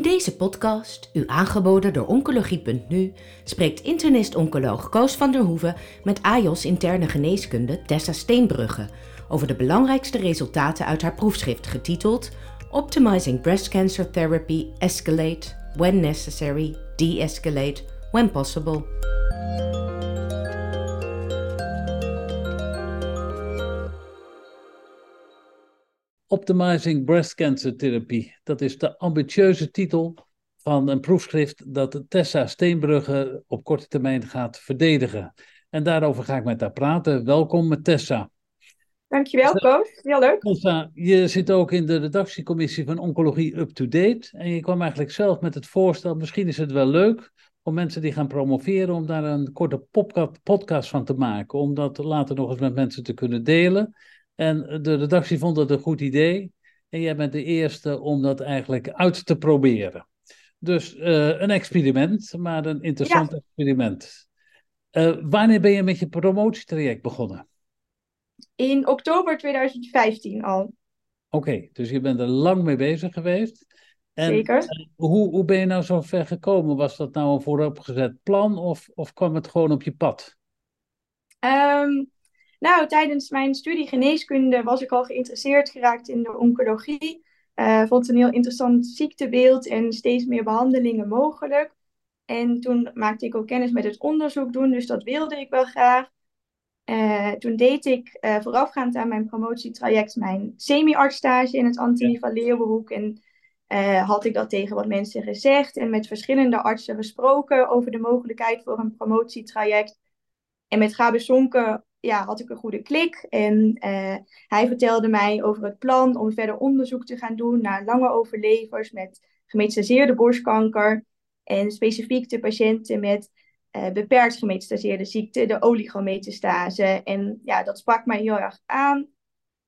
In deze podcast, u aangeboden door Oncologie.nu, spreekt internist-oncoloog Koos van der Hoeven met AJOS interne geneeskunde Tessa Steenbrugge over de belangrijkste resultaten uit haar proefschrift getiteld Optimizing Breast Cancer Therapy Escalate, When Necessary, De-escalate, When Possible. Optimizing Breast Cancer Therapy. Dat is de ambitieuze titel van een proefschrift dat Tessa Steenbrugge op korte termijn gaat verdedigen. En daarover ga ik met haar praten. Welkom Tessa. Dankjewel, Koos. Heel leuk. Tessa, je zit ook in de redactiecommissie van Oncologie Up to Date. En je kwam eigenlijk zelf met het voorstel, misschien is het wel leuk om mensen die gaan promoveren, om daar een korte podcast van te maken. Om dat later nog eens met mensen te kunnen delen. En de redactie vond het een goed idee. En jij bent de eerste om dat eigenlijk uit te proberen. Dus uh, een experiment, maar een interessant experiment. Uh, wanneer ben je met je promotietraject begonnen? In oktober 2015 al. Oké, okay, dus je bent er lang mee bezig geweest. En, Zeker. Uh, hoe, hoe ben je nou zo ver gekomen? Was dat nou een vooropgezet plan of, of kwam het gewoon op je pad? Um, nou, tijdens mijn studie geneeskunde was ik al geïnteresseerd geraakt in de oncologie. Uh, vond het een heel interessant ziektebeeld en steeds meer behandelingen mogelijk. En toen maakte ik ook kennis met het onderzoek doen, dus dat wilde ik wel graag. Uh, toen deed ik uh, voorafgaand aan mijn promotietraject mijn semi-artstage in het Antonie Leeuwenhoek. En had ik dat tegen wat mensen gezegd en met verschillende artsen gesproken over de mogelijkheid voor een promotietraject. En met Gabe Sonke ja, had ik een goede klik. En uh, hij vertelde mij over het plan om verder onderzoek te gaan doen naar lange overlevers met gemetastaseerde borstkanker. En specifiek de patiënten met uh, beperkt gemetastaseerde ziekte, de oligometastase. En ja, dat sprak mij heel erg aan.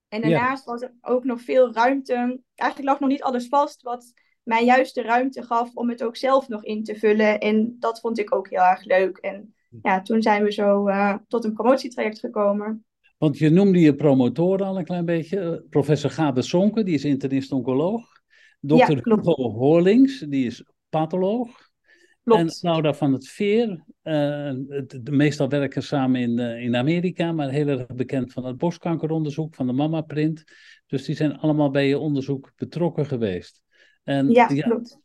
En daarnaast was er ook nog veel ruimte. Eigenlijk lag nog niet alles vast wat mij juist de ruimte gaf om het ook zelf nog in te vullen. En dat vond ik ook heel erg leuk. En ja, toen zijn we zo uh, tot een promotietraject gekomen. Want je noemde je promotor al een klein beetje. Professor Gabe Sonke, die is internist-oncoloog. Dr. Ja, Hugo Horlings, die is patholoog. Klopt. En Laura van het Veer, uh, de, de, meestal werken samen in, uh, in Amerika, maar heel erg bekend van het borstkankeronderzoek, van de Mama Print. Dus die zijn allemaal bij je onderzoek betrokken geweest. En, ja, ja klopt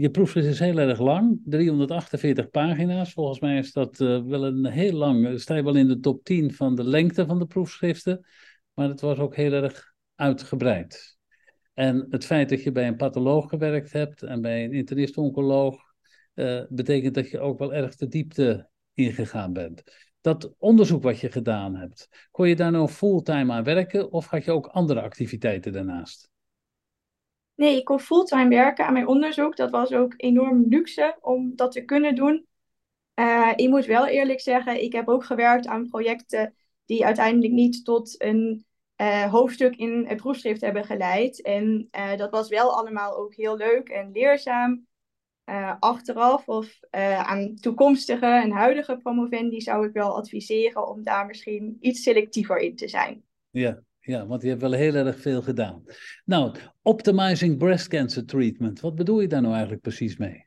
je proefschrift is heel erg lang, 348 pagina's. Volgens mij is dat uh, wel een heel lang, sta je wel in de top 10 van de lengte van de proefschriften, maar het was ook heel erg uitgebreid. En het feit dat je bij een patholoog gewerkt hebt en bij een internist-oncoloog, uh, betekent dat je ook wel erg de diepte ingegaan bent. Dat onderzoek wat je gedaan hebt, kon je daar nou fulltime aan werken of had je ook andere activiteiten daarnaast? Nee, ik kon fulltime werken aan mijn onderzoek. Dat was ook enorm luxe om dat te kunnen doen. Uh, ik moet wel eerlijk zeggen, ik heb ook gewerkt aan projecten die uiteindelijk niet tot een uh, hoofdstuk in het proefschrift hebben geleid. En uh, dat was wel allemaal ook heel leuk en leerzaam. achteraf of aan toekomstige en huidige promovendi zou ik wel adviseren om daar misschien iets selectiever in te zijn. Ja, ja, want je hebt wel heel erg veel gedaan. Nou, optimizing breast cancer treatment. Wat bedoel je daar nou eigenlijk precies mee?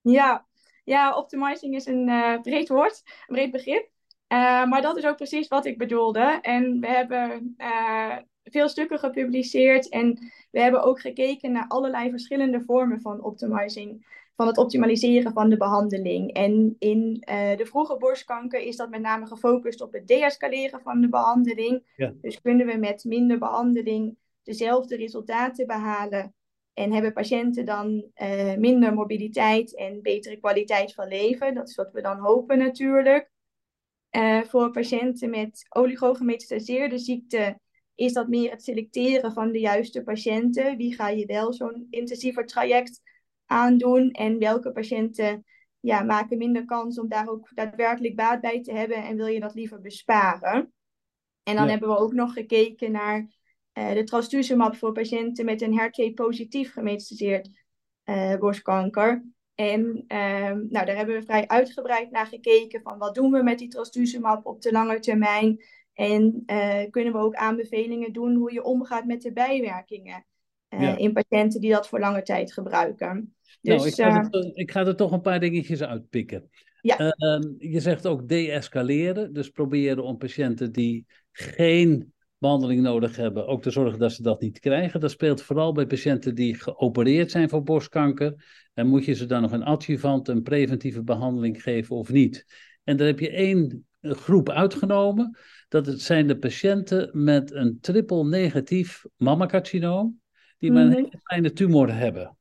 Ja, ja optimizing is een uh, breed woord, een breed begrip. Uh, maar dat is ook precies wat ik bedoelde. En we hebben uh, veel stukken gepubliceerd en we hebben ook gekeken naar allerlei verschillende vormen van optimizing van het optimaliseren van de behandeling. En in uh, de vroege borstkanker is dat met name gefocust op het deescaleren van de behandeling. Ja. Dus kunnen we met minder behandeling dezelfde resultaten behalen. En hebben patiënten dan uh, minder mobiliteit en betere kwaliteit van leven. Dat is wat we dan hopen natuurlijk. Uh, voor patiënten met oligogemetastaseerde ziekte is dat meer het selecteren van de juiste patiënten. Wie ga je wel zo'n intensiever traject aandoen en welke patiënten ja, maken minder kans om daar ook daadwerkelijk baat bij te hebben en wil je dat liever besparen. En dan hebben we ook nog gekeken naar uh, de trastuzumab voor patiënten met een HER2-positief gemetastaseerd uh, borstkanker. En uh, nou, daar hebben we vrij uitgebreid naar gekeken van wat doen we met die trastuzumab op de lange termijn. En uh, kunnen we ook aanbevelingen doen hoe je omgaat met de bijwerkingen. in patiënten die dat voor lange tijd gebruiken. Dus, nou, ik ga, er, ik ga er toch een paar dingetjes uitpikken. Ja. Ehm, je zegt ook de-escaleren, dus proberen om patiënten die geen behandeling nodig hebben, ook te zorgen dat ze dat niet krijgen. Dat speelt vooral bij patiënten die geopereerd zijn voor borstkanker. En moet je ze dan nog een adjuvant, een preventieve behandeling geven of niet? En daar heb je één groep uitgenomen. Dat het zijn de patiënten met een triple negatief mammacarcinoom, die maar een mhm. hele kleine tumor hebben.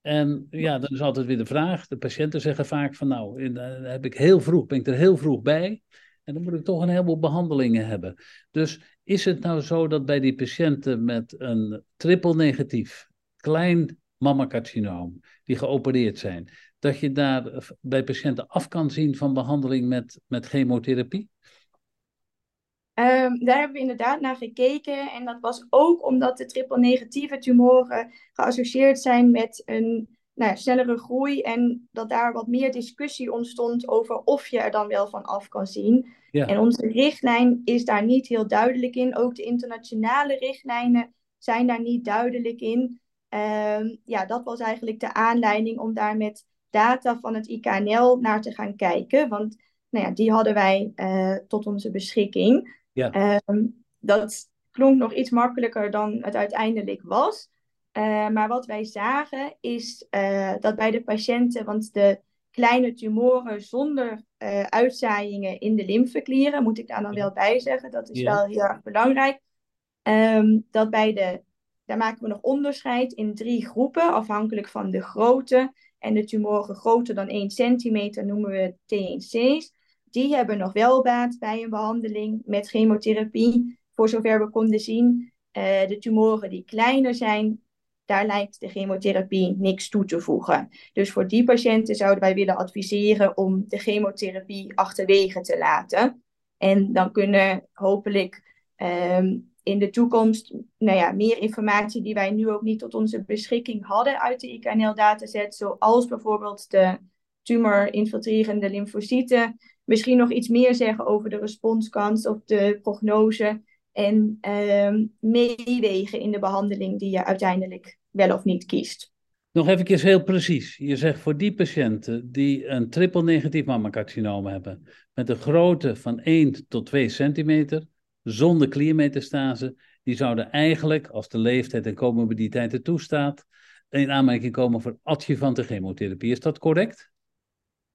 En ja, dan is altijd weer de vraag. De patiënten zeggen vaak van nou, in, uh, heb ik heel vroeg, ben ik er heel vroeg bij. En dan moet ik toch een heleboel behandelingen hebben. Dus is het nou zo dat bij die patiënten met een triple negatief, klein mammacarcinoom, die geopereerd zijn, dat je daar bij patiënten af kan zien van behandeling met, met chemotherapie? Um, daar hebben we inderdaad naar gekeken. En dat was ook omdat de triple-negatieve tumoren geassocieerd zijn met een nou ja, snellere groei. En dat daar wat meer discussie ontstond over of je er dan wel van af kan zien. Ja. En onze richtlijn is daar niet heel duidelijk in. Ook de internationale richtlijnen zijn daar niet duidelijk in. Um, ja, dat was eigenlijk de aanleiding om daar met data van het IKNL naar te gaan kijken. Want nou ja, die hadden wij uh, tot onze beschikking. Ja. Um, dat klonk nog iets makkelijker dan het uiteindelijk was. Uh, maar wat wij zagen is uh, dat bij de patiënten, want de kleine tumoren zonder uh, uitzaaiingen in de lymfeklieren, moet ik daar dan wel bij zeggen, dat is wel heel erg belangrijk. Um, dat bij de, daar maken we nog onderscheid in drie groepen, afhankelijk van de grootte. En de tumoren groter dan 1 centimeter noemen we T1C's die hebben nog wel baat bij een behandeling met chemotherapie. Voor zover we konden zien, uh, de tumoren die kleiner zijn, daar lijkt de chemotherapie niks toe te voegen. Dus voor die patiënten zouden wij willen adviseren om de chemotherapie achterwege te laten. En dan kunnen hopelijk um, in de toekomst nou ja, meer informatie die wij nu ook niet tot onze beschikking hadden uit de IKNL-dataset, zoals bijvoorbeeld de tumor-infiltrerende lymfocyten, misschien nog iets meer zeggen over de responskans of de prognose. En uh, meewegen in de behandeling die je uiteindelijk wel of niet kiest. Nog even heel precies. Je zegt voor die patiënten die een triple negatief mammacarcinoom hebben, met een grootte van 1 tot 2 centimeter, zonder kliermetastase, die zouden eigenlijk, als de leeftijd en comorbiditeit het toestaat, in aanmerking komen voor adjuvante chemotherapie. Is dat correct?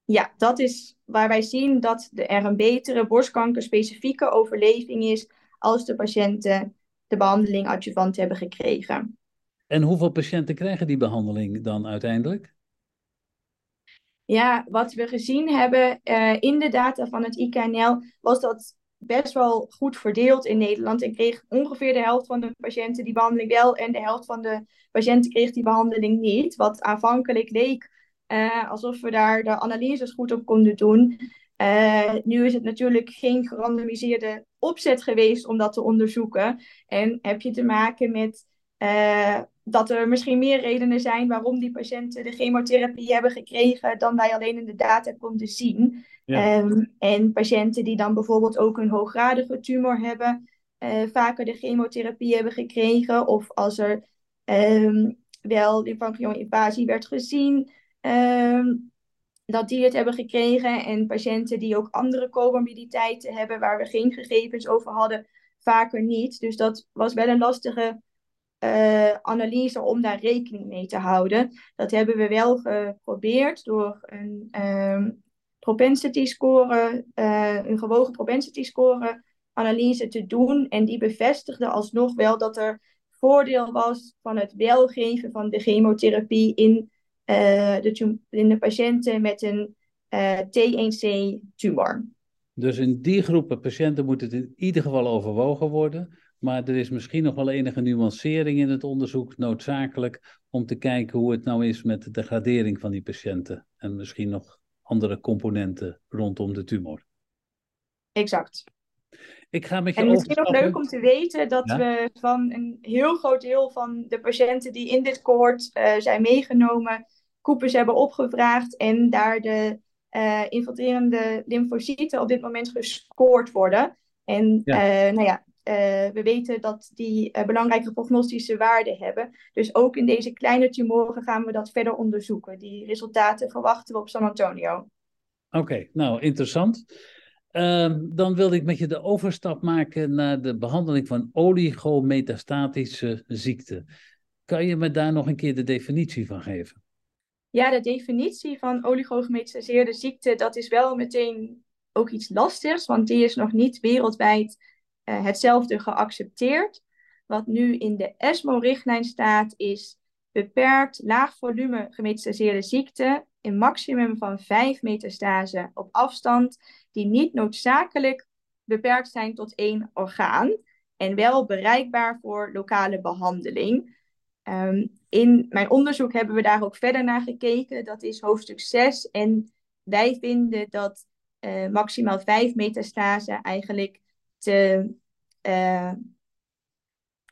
Ja, dat is waar wij zien dat er een betere borstkankerspecifieke overleving is als de patiënten de behandeling adjuvant hebben gekregen. En hoeveel patiënten krijgen die behandeling dan uiteindelijk? Ja, wat we gezien hebben uh, in de data van het IKNL was dat best wel goed verdeeld in Nederland. En kreeg ongeveer de helft van de patiënten die behandeling wel en de helft van de patiënten kreeg die behandeling niet. Wat aanvankelijk leek uh, alsof we daar de analyses goed op konden doen. Uh, nu is het natuurlijk geen gerandomiseerde opzet geweest om dat te onderzoeken. En heb je te maken met uh, dat er misschien meer redenen zijn waarom die patiënten de chemotherapie hebben gekregen dan wij alleen in de data konden zien. Ja. Um, en patiënten die dan bijvoorbeeld ook een hooggradige tumor hebben, uh, vaker de chemotherapie hebben gekregen. Of als er um, wel invasie werd gezien, um, dat die het hebben gekregen. En patiënten die ook andere comorbiditeiten hebben, waar we geen gegevens over hadden, vaker niet. Dus dat was wel een lastige uh, analyse om daar rekening mee te houden. Dat hebben we wel geprobeerd door een um, propensity score, uh, een gewogen propensity score analyse te doen. En die bevestigde alsnog wel dat er voordeel was van het welgeven van de chemotherapie in de, in de patiënten met een uh, T1C-tumor. Dus in die groepen patiënten moet het in ieder geval overwogen worden. Maar er is misschien nog wel enige nuancering in het onderzoek noodzakelijk om te kijken hoe het nou is met de degradering van die patiënten. En misschien nog andere componenten rondom de tumor. Exact. Ik ga met je en misschien nog leuk om te weten dat we van een heel groot deel van de patiënten die in dit cohort uh, zijn meegenomen, koepers hebben opgevraagd en daar de uh, infiltrerende lymfocyten op dit moment gescoord worden. En ja. Uh, nou ja, we weten dat die belangrijke prognostische waarden hebben. Dus ook in deze kleine tumoren gaan we dat verder onderzoeken. Die resultaten verwachten we op San Antonio. Oké, nou interessant. Ehm, dan wilde ik met je de overstap maken naar de behandeling van oligometastatische ziekte. Kan je me daar nog een keer de definitie van geven? Ja, de definitie van oligogemetastaseerde ziekte, dat is wel meteen ook iets lastigs, want die is nog niet wereldwijd uh, hetzelfde geaccepteerd. Wat nu in de ESMO-richtlijn staat, is beperkt laag volume gemetastaseerde ziekte in maximum van 5 metastase op afstand, die niet noodzakelijk beperkt zijn tot één orgaan en wel bereikbaar voor lokale behandeling. Um, in mijn onderzoek hebben we daar ook verder naar gekeken. Dat is hoofdstuk 6. En wij vinden dat uh, maximaal 5 metastase eigenlijk te, uh,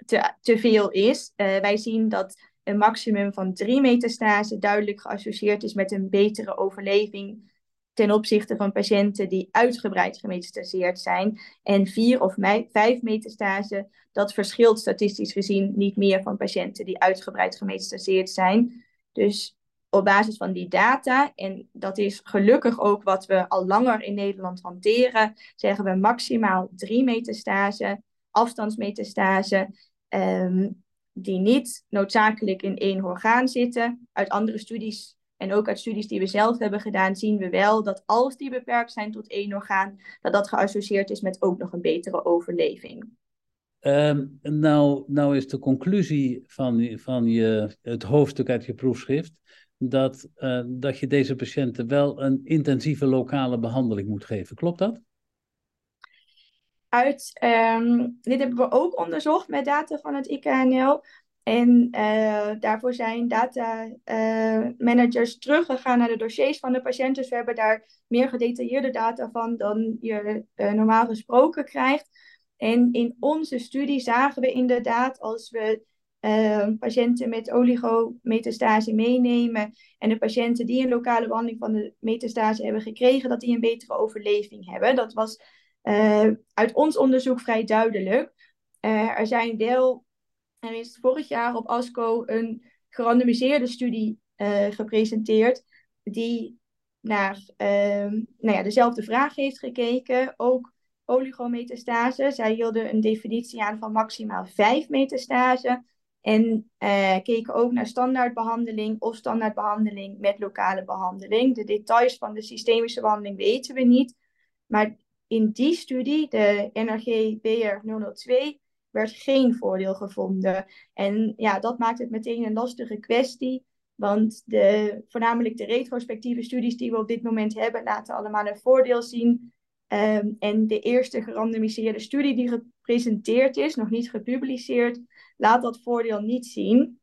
te, te veel is. Uh, wij zien dat een maximum van 3 metastase duidelijk geassocieerd is met een betere overleving ten opzichte van patiënten die uitgebreid gemetastaseerd zijn. En 4 of 5 metastase, dat verschilt statistisch gezien niet meer van patiënten die uitgebreid gemetastaseerd zijn. Dus op basis van die data, en dat is gelukkig ook wat we al langer in Nederland hanteren, zeggen we maximaal 3 metastase, afstandsmetastase. Um, die niet noodzakelijk in één orgaan zitten. Uit andere studies en ook uit studies die we zelf hebben gedaan, zien we wel dat als die beperkt zijn tot één orgaan, dat dat geassocieerd is met ook nog een betere overleving. Um, nou, nou is de conclusie van, van je, het hoofdstuk uit je proefschrift dat, uh, dat je deze patiënten wel een intensieve lokale behandeling moet geven. Klopt dat? uit, um, dit hebben we ook onderzocht met data van het IKNL. En uh, daarvoor zijn data uh, managers teruggegaan naar de dossiers van de patiënten. Dus we hebben daar meer gedetailleerde data van dan je uh, normaal gesproken krijgt. En in onze studie zagen we inderdaad, als we patiënten met oligometastase meenemen en de patiënten die een lokale behandeling van de metastase hebben gekregen, dat die een betere overleving hebben. Dat was uit ons onderzoek vrij duidelijk. Er zijn wel, er is vorig jaar op ASCO een gerandomiseerde studie uh, gepresenteerd die naar nou ja, dezelfde vraag heeft gekeken, ook oligometastase. Zij hielden een definitie aan van maximaal 5 metastase. En uh, keken ook naar standaardbehandeling of standaardbehandeling met lokale behandeling. De details van de systemische behandeling weten we niet. Maar in die studie, de NRG BR 002, werd geen voordeel gevonden. En ja, dat maakt het meteen een lastige kwestie. Want de, voornamelijk de retrospectieve studies die we op dit moment hebben, laten allemaal een voordeel zien. Um, en de eerste gerandomiseerde studie die gepresenteerd is, nog niet gepubliceerd, laat dat voordeel niet zien.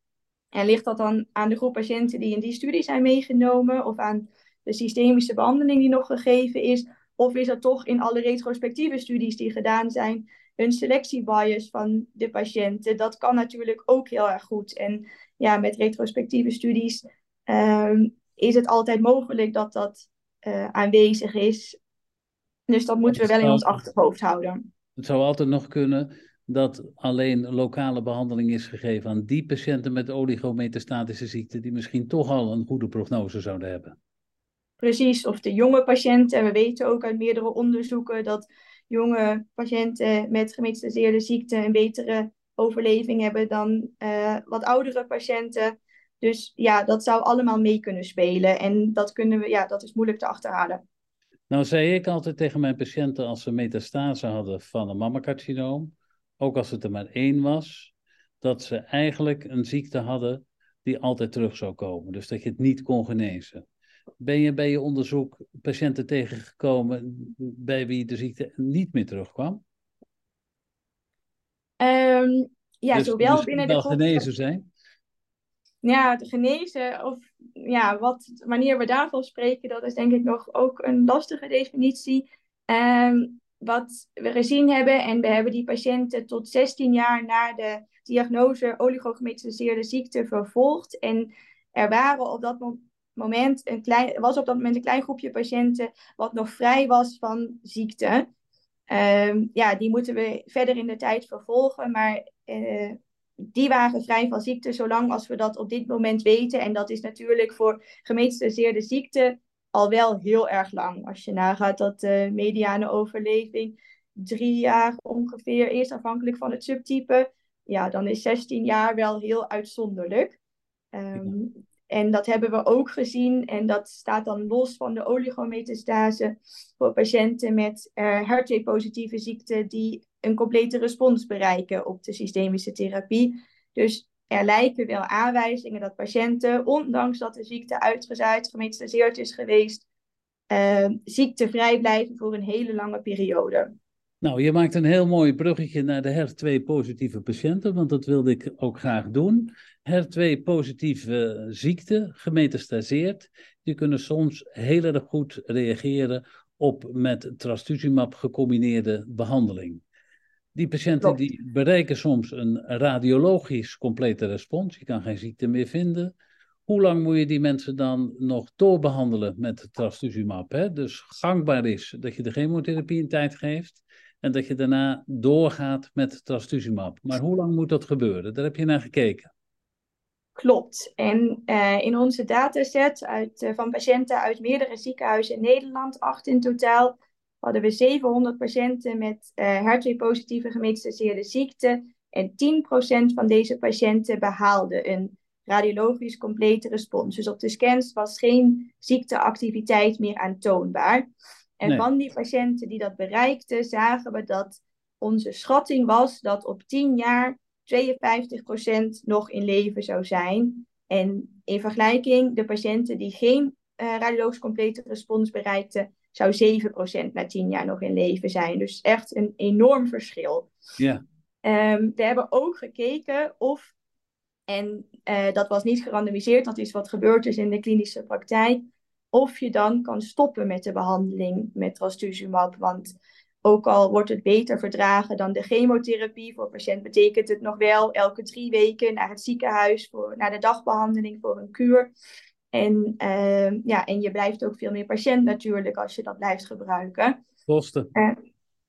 En ligt dat dan aan de groep patiënten die in die studie zijn meegenomen, of aan de systemische behandeling die nog gegeven is, of is er toch in alle retrospectieve studies die gedaan zijn een selectiebias van de patiënten? Dat kan natuurlijk ook heel erg goed. En ja, met retrospectieve studies ehm, is het altijd mogelijk dat dat uh, aanwezig is. Dus dat moeten we wel in ons achterhoofd houden. Het zou altijd nog kunnen dat alleen lokale behandeling is gegeven aan die patiënten met oligometastatische ziekte, die misschien toch al een goede prognose zouden hebben precies. Of de jonge patiënten. En we weten ook uit meerdere onderzoeken dat jonge patiënten met gemetastaseerde ziekte een betere overleving hebben dan uh, wat oudere patiënten. Dus ja, dat zou allemaal mee kunnen spelen. En dat, kunnen we, ja, dat is moeilijk te achterhalen. Nou zei ik altijd tegen mijn patiënten als ze metastase hadden van een mammacarcinoom, ook als het er maar één was, dat ze eigenlijk een ziekte hadden die altijd terug zou komen. Dus dat je het niet kon genezen. Ben je bij je onderzoek patiënten tegengekomen bij wie de ziekte niet meer terugkwam? Um, ja, dus, zowel dus binnen de genezen zijn? Ja, te genezen of ja, wat, wanneer we daarvan spreken, dat is denk ik nog ook een lastige definitie. Um, wat we gezien hebben, en we hebben die patiënten tot 16 jaar na de diagnose oligogemetastaseerde ziekte vervolgd. En er waren op dat moment moment een klein, was op dat moment een klein groepje patiënten wat nog vrij was van ziekte. Ehm, ja, die moeten we verder in de tijd vervolgen. Maar uh, die waren vrij van ziekte zolang als we dat op dit moment weten. En dat is natuurlijk voor gemetastaseerde ziekte al wel heel erg lang. Als je nagaat dat de mediane overleving drie jaar ongeveer is, afhankelijk van het subtype. Ja, dan is 16 jaar wel heel uitzonderlijk. Um, en dat hebben we ook gezien. En dat staat dan los van de oligometastase voor patiënten met uh, HER2-positieve ziekte die een complete respons bereiken op de systemische therapie. Dus er lijken wel aanwijzingen dat patiënten, ondanks dat de ziekte uitgezaaid, gemetastaseerd is geweest, uh, ziektevrij blijven voor een hele lange periode. Nou, je maakt een heel mooi bruggetje naar de HER2-positieve patiënten, want dat wilde ik ook graag doen. HER2-positieve ziekte, gemetastaseerd, die kunnen soms heel erg goed reageren op met trastuzumab gecombineerde behandeling. Die patiënten die bereiken soms een radiologisch complete respons. Je kan geen ziekte meer vinden. Hoe lang moet je die mensen dan nog doorbehandelen met trastuzumab? Hè? Dus gangbaar is dat je de chemotherapie in tijd geeft en dat je daarna doorgaat met trastuzumab. Maar hoe lang moet dat gebeuren? Daar heb je naar gekeken. Klopt. En uh, in onze dataset uit, uh, van patiënten uit meerdere ziekenhuizen in Nederland, acht in totaal, hadden we 700 patiënten met uh, eh, HER2-positieve gemetastaseerde ziekte. En 10% van deze patiënten behaalden een radiologisch complete respons. Dus op de scans was geen ziekteactiviteit meer aantoonbaar. En van die patiënten die dat bereikten, zagen we dat onze schatting was dat op 10 jaar 52% nog in leven zou zijn. En in vergelijking, de patiënten die geen uh, radiologisch complete respons bereikten, zou 7% na 10 jaar nog in leven zijn. Dus echt een enorm verschil. Ja. Um, we hebben ook gekeken of, en uh, dat was niet gerandomiseerd, dat is wat gebeurd is in de klinische praktijk, of je dan kan stoppen met de behandeling met trastuzumab. Want ook al wordt het beter verdragen dan de chemotherapie, voor patiënt betekent het nog wel elke drie weken naar het ziekenhuis, voor, naar de dagbehandeling voor een kuur. En, uh, ja, en je blijft ook veel meer patiënt natuurlijk als je dat blijft gebruiken. Kosten. Uh,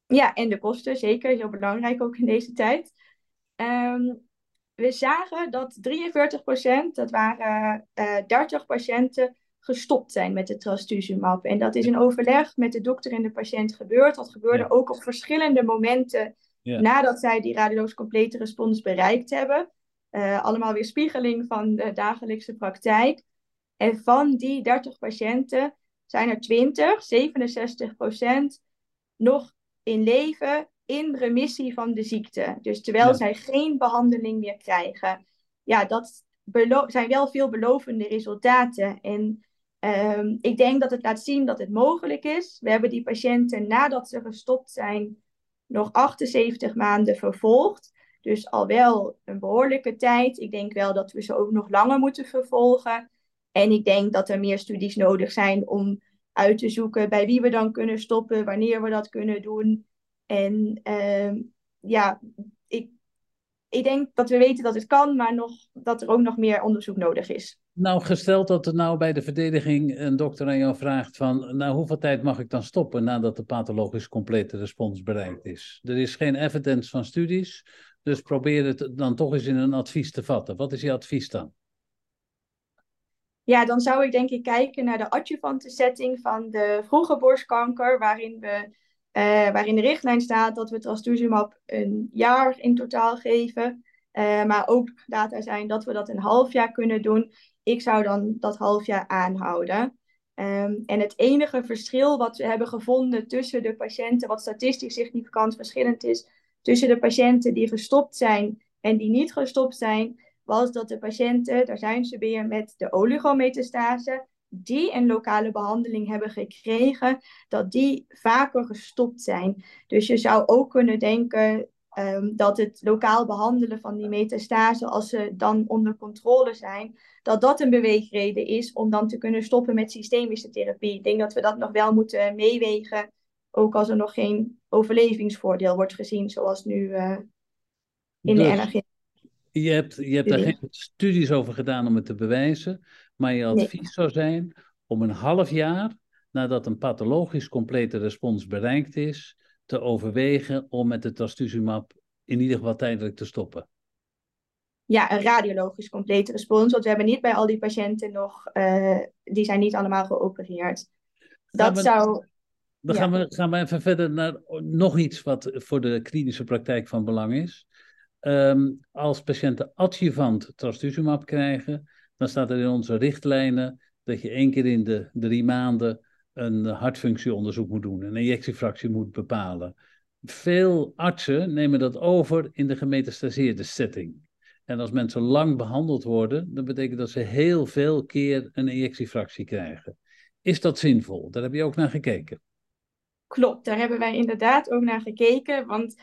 ja, en de kosten, zeker. Heel belangrijk ook in deze tijd. Um, we zagen dat 43%, dat waren uh, eh, 30 patiënten, gestopt zijn met de trastuzumab. En dat is in overleg met de dokter en de patiënt gebeurd. Dat gebeurde ook op verschillende momenten nadat zij die radioloos complete respons bereikt hebben. Uh, allemaal weer spiegeling van de dagelijkse praktijk. En van die 30 patiënten zijn er 20, 67 procent, nog in leven in remissie van de ziekte. Dus terwijl zij geen behandeling meer krijgen. Ja, dat zijn wel veelbelovende resultaten. En um, ik denk dat het laat zien dat het mogelijk is. We hebben die patiënten nadat ze gestopt zijn nog 78 maanden vervolgd. Dus al wel een behoorlijke tijd. Ik denk wel dat we ze ook nog langer moeten vervolgen. En ik denk dat er meer studies nodig zijn om uit te zoeken bij wie we dan kunnen stoppen, wanneer we dat kunnen doen. En uh, ja, ik, ik denk dat we weten dat het kan, maar nog, dat er ook nog meer onderzoek nodig is. Nou, gesteld dat er nou bij de verdediging een dokter aan jou vraagt van, nou, hoeveel tijd mag ik dan stoppen nadat de pathologisch complete respons bereikt is? Er is geen evidence van studies, dus probeer het dan toch eens in een advies te vatten. Wat is je advies dan? Ja, dan zou ik denk ik kijken naar de adjuvante setting van de vroege borstkanker, waarin, we, uh, waarin de richtlijn staat dat we trastuzumab een jaar in totaal geven. Uh, maar ook data zijn dat we dat een half jaar kunnen doen. Ik zou dan dat half jaar aanhouden. Um, en het enige verschil wat we hebben gevonden tussen de patiënten, wat statistisch significant verschillend is, tussen de patiënten die gestopt zijn en die niet gestopt zijn, was dat de patiënten, daar zijn ze weer met de oligometastase, die een lokale behandeling hebben gekregen, dat die vaker gestopt zijn. Dus je zou ook kunnen denken um, dat het lokaal behandelen van die metastase, als ze dan onder controle zijn, dat dat een beweegreden is om dan te kunnen stoppen met systemische therapie. Ik denk dat we dat nog wel moeten meewegen, ook als er nog geen overlevingsvoordeel wordt gezien, zoals nu uh, in dus, de NRG. Je hebt, je hebt daar geen studies over gedaan om het te bewijzen, maar je advies nee. zou zijn om een half jaar nadat een pathologisch complete respons bereikt is, te overwegen om met de trastuzumab in ieder geval tijdelijk te stoppen? Ja, een radiologisch complete respons. Want we hebben niet bij al die patiënten nog, uh, die zijn niet allemaal geopereerd. Dat zou. Dan gaan, we, gaan we even verder naar nog iets wat voor de klinische praktijk van belang is. Um, als patiënten adjuvant trastuzumab krijgen, dan staat er in onze richtlijnen dat je één keer in de drie maanden een hartfunctieonderzoek moet doen, een injectiefractie moet bepalen. Veel artsen nemen dat over in de gemetastaseerde setting. En als mensen lang behandeld worden, dan betekent dat ze heel veel keer een injectiefractie krijgen. Is dat zinvol? Daar heb je ook naar gekeken. Klopt, daar hebben wij inderdaad ook naar gekeken. Want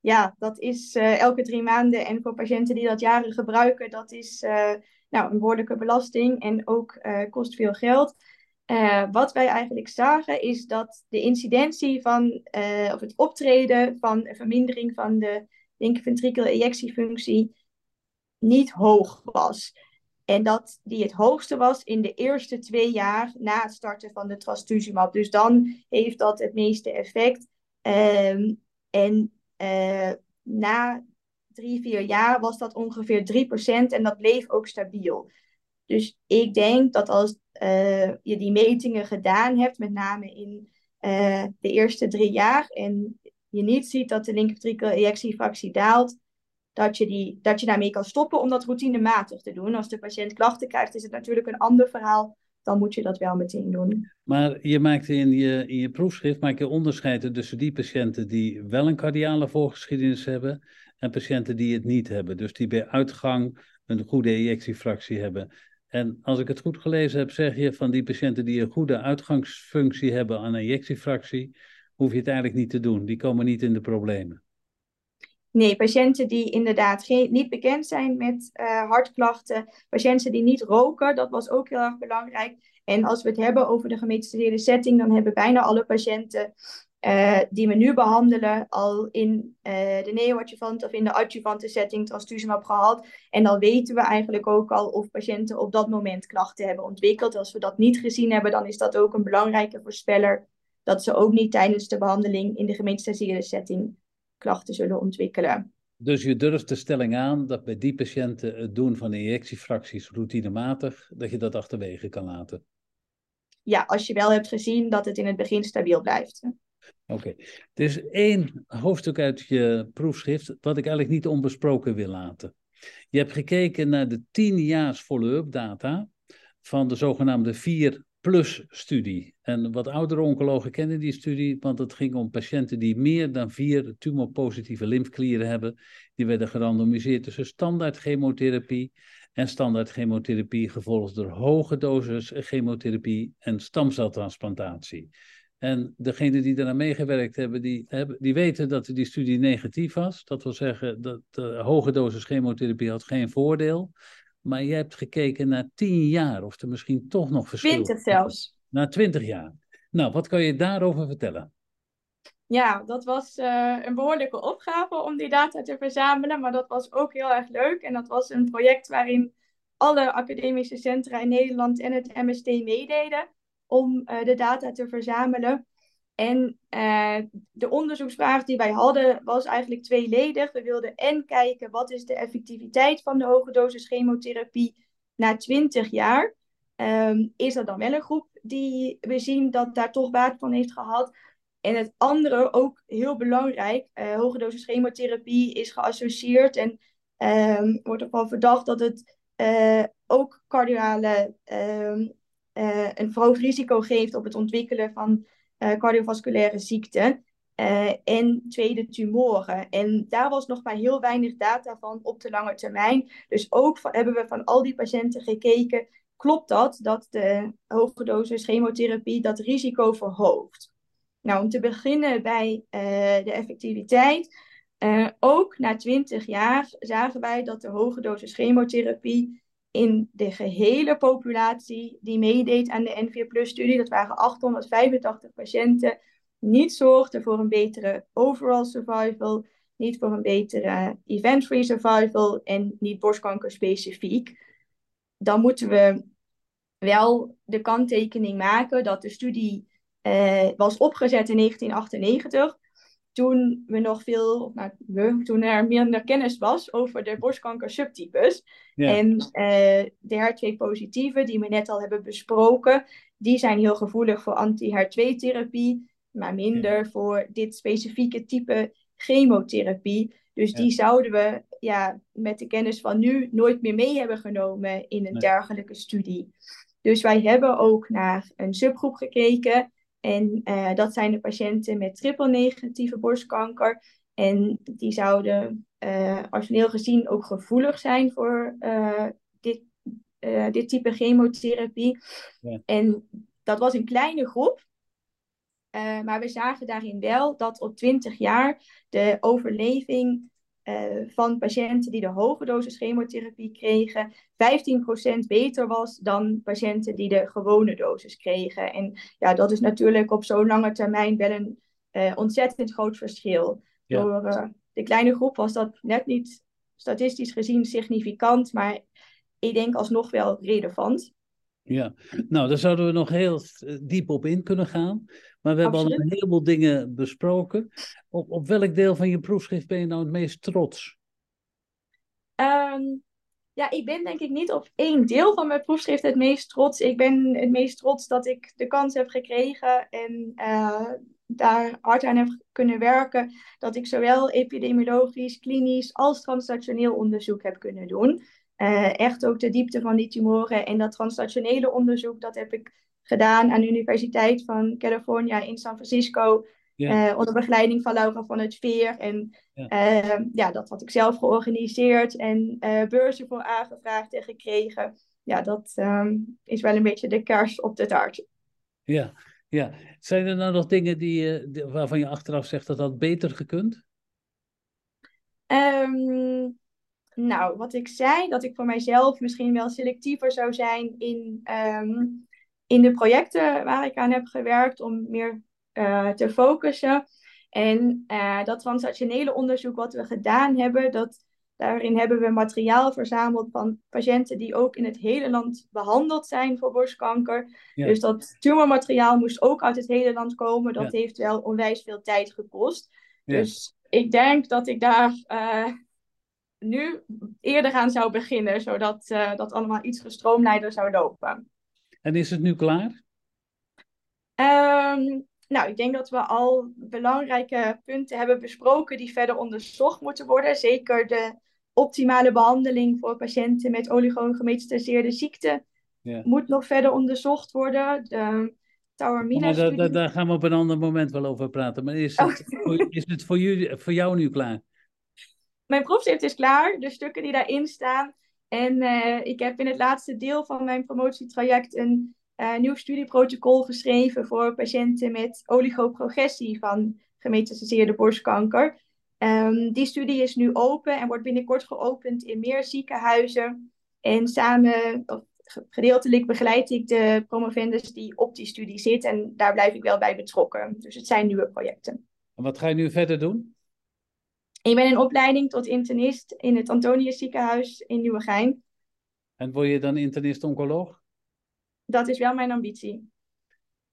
ja, dat is uh, elke drie maanden. En voor patiënten die dat jaren gebruiken, dat is uh, nou, een behoorlijke belasting en ook uh, kost veel geld. wat wij eigenlijk zagen is dat de incidentie van, of het optreden van een vermindering van de linkerventricule ejectiefunctie niet hoog was. En dat die het hoogste was in de eerste twee jaar na het starten van de trastuzumab. Dus dan heeft dat het meeste effect. Um, en na drie, vier jaar was dat ongeveer 3% en dat bleef ook stabiel. Dus ik denk dat als uh, je die metingen gedaan hebt, met name in uh, de eerste drie jaar, en je niet ziet dat de linkerventrikel ejectiefractie daalt, dat je, die, dat je daarmee kan stoppen om dat routinematig te doen. Als de patiënt klachten krijgt, is het natuurlijk een ander verhaal. Dan moet je dat wel meteen doen. Maar je maakt in je, in je proefschrift maak je onderscheid tussen die patiënten die wel een cardiale voorgeschiedenis hebben en patiënten die het niet hebben. Dus die bij uitgang een goede ejectiefractie hebben. En als ik het goed gelezen heb, zeg je van die patiënten die een goede uitgangsfunctie hebben aan ejectiefractie, hoef je het eigenlijk niet te doen. Die komen niet in de problemen. Nee, patiënten die inderdaad geen, niet bekend zijn met uh, hartklachten, patiënten die niet roken, dat was ook heel erg belangrijk. En als we het hebben over de gemetastaseerde setting, dan hebben bijna alle patiënten uh, die we nu behandelen al in uh, de neoadjuvante of in de adjuvante setting trastuzumab gehad. En dan weten we eigenlijk ook al of patiënten op dat moment klachten hebben ontwikkeld. Als we dat niet gezien hebben, dan is dat ook een belangrijke voorspeller dat ze ook niet tijdens de behandeling in de gemetastaseerde setting klachten zullen ontwikkelen. Dus je durft de stelling aan dat bij die patiënten het doen van injectiefracties routinematig, dat je dat achterwege kan laten? Ja, als je wel hebt gezien dat het in het begin stabiel blijft. Oké, er is één hoofdstuk uit je proefschrift wat ik eigenlijk niet onbesproken wil laten. Je hebt gekeken naar de 10 jaars follow-up data van de zogenaamde vier Plus-studie. En wat oudere oncologen kennen die studie, want het ging om patiënten die meer dan vier tumorpositieve lymfklieren hebben. Die werden gerandomiseerd tussen standaard chemotherapie en standaard chemotherapie, gevolgd door hoge doses chemotherapie en stamceltransplantatie. En degenen die daaraan meegewerkt hebben die, hebben, die weten dat die studie negatief was. Dat wil zeggen dat de hoge dosis chemotherapie had geen voordeel. Maar je hebt gekeken naar tien jaar, of er misschien toch nog verschil Twintig zelfs. Na twintig jaar. Nou, wat kan je daarover vertellen? Ja, dat was uh, een behoorlijke opgave om die data te verzamelen, maar dat was ook heel erg leuk. En dat was een project waarin alle academische centra in Nederland en het MST meededen om uh, de data te verzamelen. En uh, de onderzoeksvraag die wij hadden was eigenlijk tweeledig. We wilden en kijken wat is de effectiviteit van de hoge dosis chemotherapie na 20 jaar. Um, is er dan wel een groep die we zien dat daar toch baat van heeft gehad? En het andere, ook heel belangrijk, uh, hoge dosis chemotherapie is geassocieerd en um, wordt ervan verdacht dat het ook cardiale, um, een verhoogd risico geeft op het ontwikkelen van uh, cardiovasculaire ziekten uh, en tweede tumoren. En daar was nog maar heel weinig data van op de lange termijn. Dus ook hebben we van al die patiënten gekeken, klopt dat, dat de hoge dosis chemotherapie dat risico verhoogt? Nou, om te beginnen bij de effectiviteit. ook na 20 jaar zagen wij dat de hoge dosis chemotherapie in de gehele populatie die meedeed aan de N4-studie, dat waren 885 patiënten, niet zorgde voor een betere overall survival, niet voor een betere event-free survival en niet borstkanker specifiek. Dan moeten we wel de kanttekening maken dat de studie eh, was opgezet in 1998. Toen we nog veel, nou, we, toen er minder kennis was over de borstkanker subtypes. En uh, de HER2-positieve, die we net al hebben besproken, die zijn heel gevoelig voor anti-HER2-therapie, maar minder voor dit specifieke type chemotherapie. Dus die zouden we ja, met de kennis van nu nooit meer mee hebben genomen in een dergelijke studie. Dus wij hebben ook naar een subgroep gekeken. En uh, dat zijn de patiënten met triple-negatieve borstkanker. En die zouden uh, gezien ook gevoelig zijn voor uh, dit, dit type chemotherapie. Ja. En dat was een kleine groep. maar we zagen daarin wel dat op 20 jaar de overleving uh, van patiënten die de hoge dosis chemotherapie kregen, 15% beter was dan patiënten die de gewone dosis kregen. En ja, dat is natuurlijk op zo'n lange termijn wel een uh, ontzettend groot verschil. Door uh, de kleine groep was dat net niet statistisch gezien significant, maar ik denk alsnog wel relevant. Ja, nou, daar zouden we nog heel diep op in kunnen gaan. Maar we hebben al een heleboel dingen besproken. Op, op welk deel van je proefschrift ben je nou het meest trots? Um, ja, ik ben denk ik niet op één deel van mijn proefschrift het meest trots. Ik ben het meest trots dat ik de kans heb gekregen en uh, daar hard aan heb kunnen werken. Dat ik zowel epidemiologisch, klinisch als translationeel onderzoek heb kunnen doen. Uh, echt ook de diepte van die tumoren en dat translationele onderzoek, dat heb ik gedaan aan de Universiteit van California in San Francisco. Ja. Uh, onder begeleiding van Laura van het Veer. En ja. Uh, ja. dat had ik zelf georganiseerd en uh, beurzen voor aangevraagd en gekregen. Ja, dat um, is wel een beetje de kers op de taart. Ja, ja. Zijn er nou nog dingen die, die waarvan je achteraf zegt dat dat beter gekund? Um, nou, wat ik zei, dat ik voor mijzelf misschien wel selectiever zou zijn in um, in de projecten waar ik aan heb gewerkt om meer uh, te focussen. En uh, dat transactionele onderzoek wat we gedaan hebben, dat, daarin hebben we materiaal verzameld van patiënten die ook in het hele land behandeld zijn voor borstkanker. Dus dat tumormateriaal moest ook uit het hele land komen. Dat heeft wel onwijs veel tijd gekost. Dus ik denk dat ik daar uh, nu eerder aan zou beginnen, zodat dat allemaal iets gestroomlijnder zou lopen. En is het nu klaar? Um, nou, ik denk dat we al belangrijke punten hebben besproken die verder onderzocht moeten worden. Zeker de optimale behandeling voor patiënten met oligogemetastaseerde ziekte ja. moet nog verder onderzocht worden. De Taormina daar, daar, daar, gaan we op een ander moment wel over praten. Maar is het, oh. voor, is het voor, jullie, voor jou nu klaar? Mijn proefschrift is klaar. De stukken die daarin staan en uh, ik heb in het laatste deel van mijn promotietraject een uh, nieuw studieprotocol geschreven voor patiënten met oligoprogressie van gemetastaseerde borstkanker. Um, die studie is nu open en wordt binnenkort geopend in meer ziekenhuizen. En samen, of gedeeltelijk begeleid ik de promovendus die op die studie zit. En daar blijf ik wel bij betrokken. Dus het zijn nieuwe projecten. En wat ga je nu verder doen? Ik ben in opleiding tot internist in het Antonius ziekenhuis in Nieuwegein. En word je dan internist-oncoloog? Dat is wel mijn ambitie.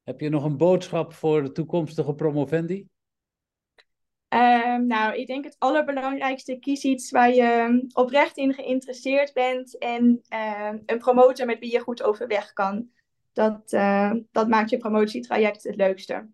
Heb je nog een boodschap voor de toekomstige promovendi? Um, nou, ik denk het allerbelangrijkste, kies iets waar je oprecht in geïnteresseerd bent en uh, een promotor met wie je goed overweg kan. Dat, uh, dat maakt je promotietraject het leukste.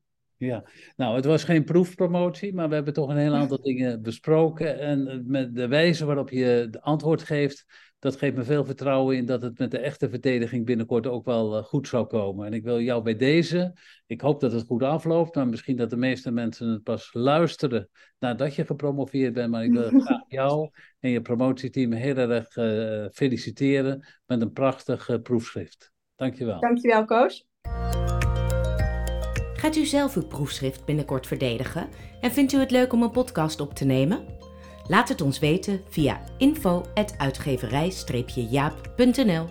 Ja, nou, het was geen proefpromotie, maar we hebben toch een heel aantal dingen besproken. En met de wijze waarop je de antwoord geeft, dat geeft me veel vertrouwen in dat het met de echte verdediging binnenkort ook wel uh, goed zal komen. En ik wil jou bij deze, ik hoop dat het goed afloopt, maar misschien dat de meeste mensen het pas luisteren nadat je gepromoveerd bent. Maar ik wil graag jou en je promotieteam heel erg uh, feliciteren met een prachtig uh, proefschrift. Dankjewel. Dankjewel, Koos. Gaat u zelf uw proefschrift binnenkort verdedigen en vindt u het leuk om een podcast op te nemen? Laat het ons weten via info.uitgeverij-jaap.nl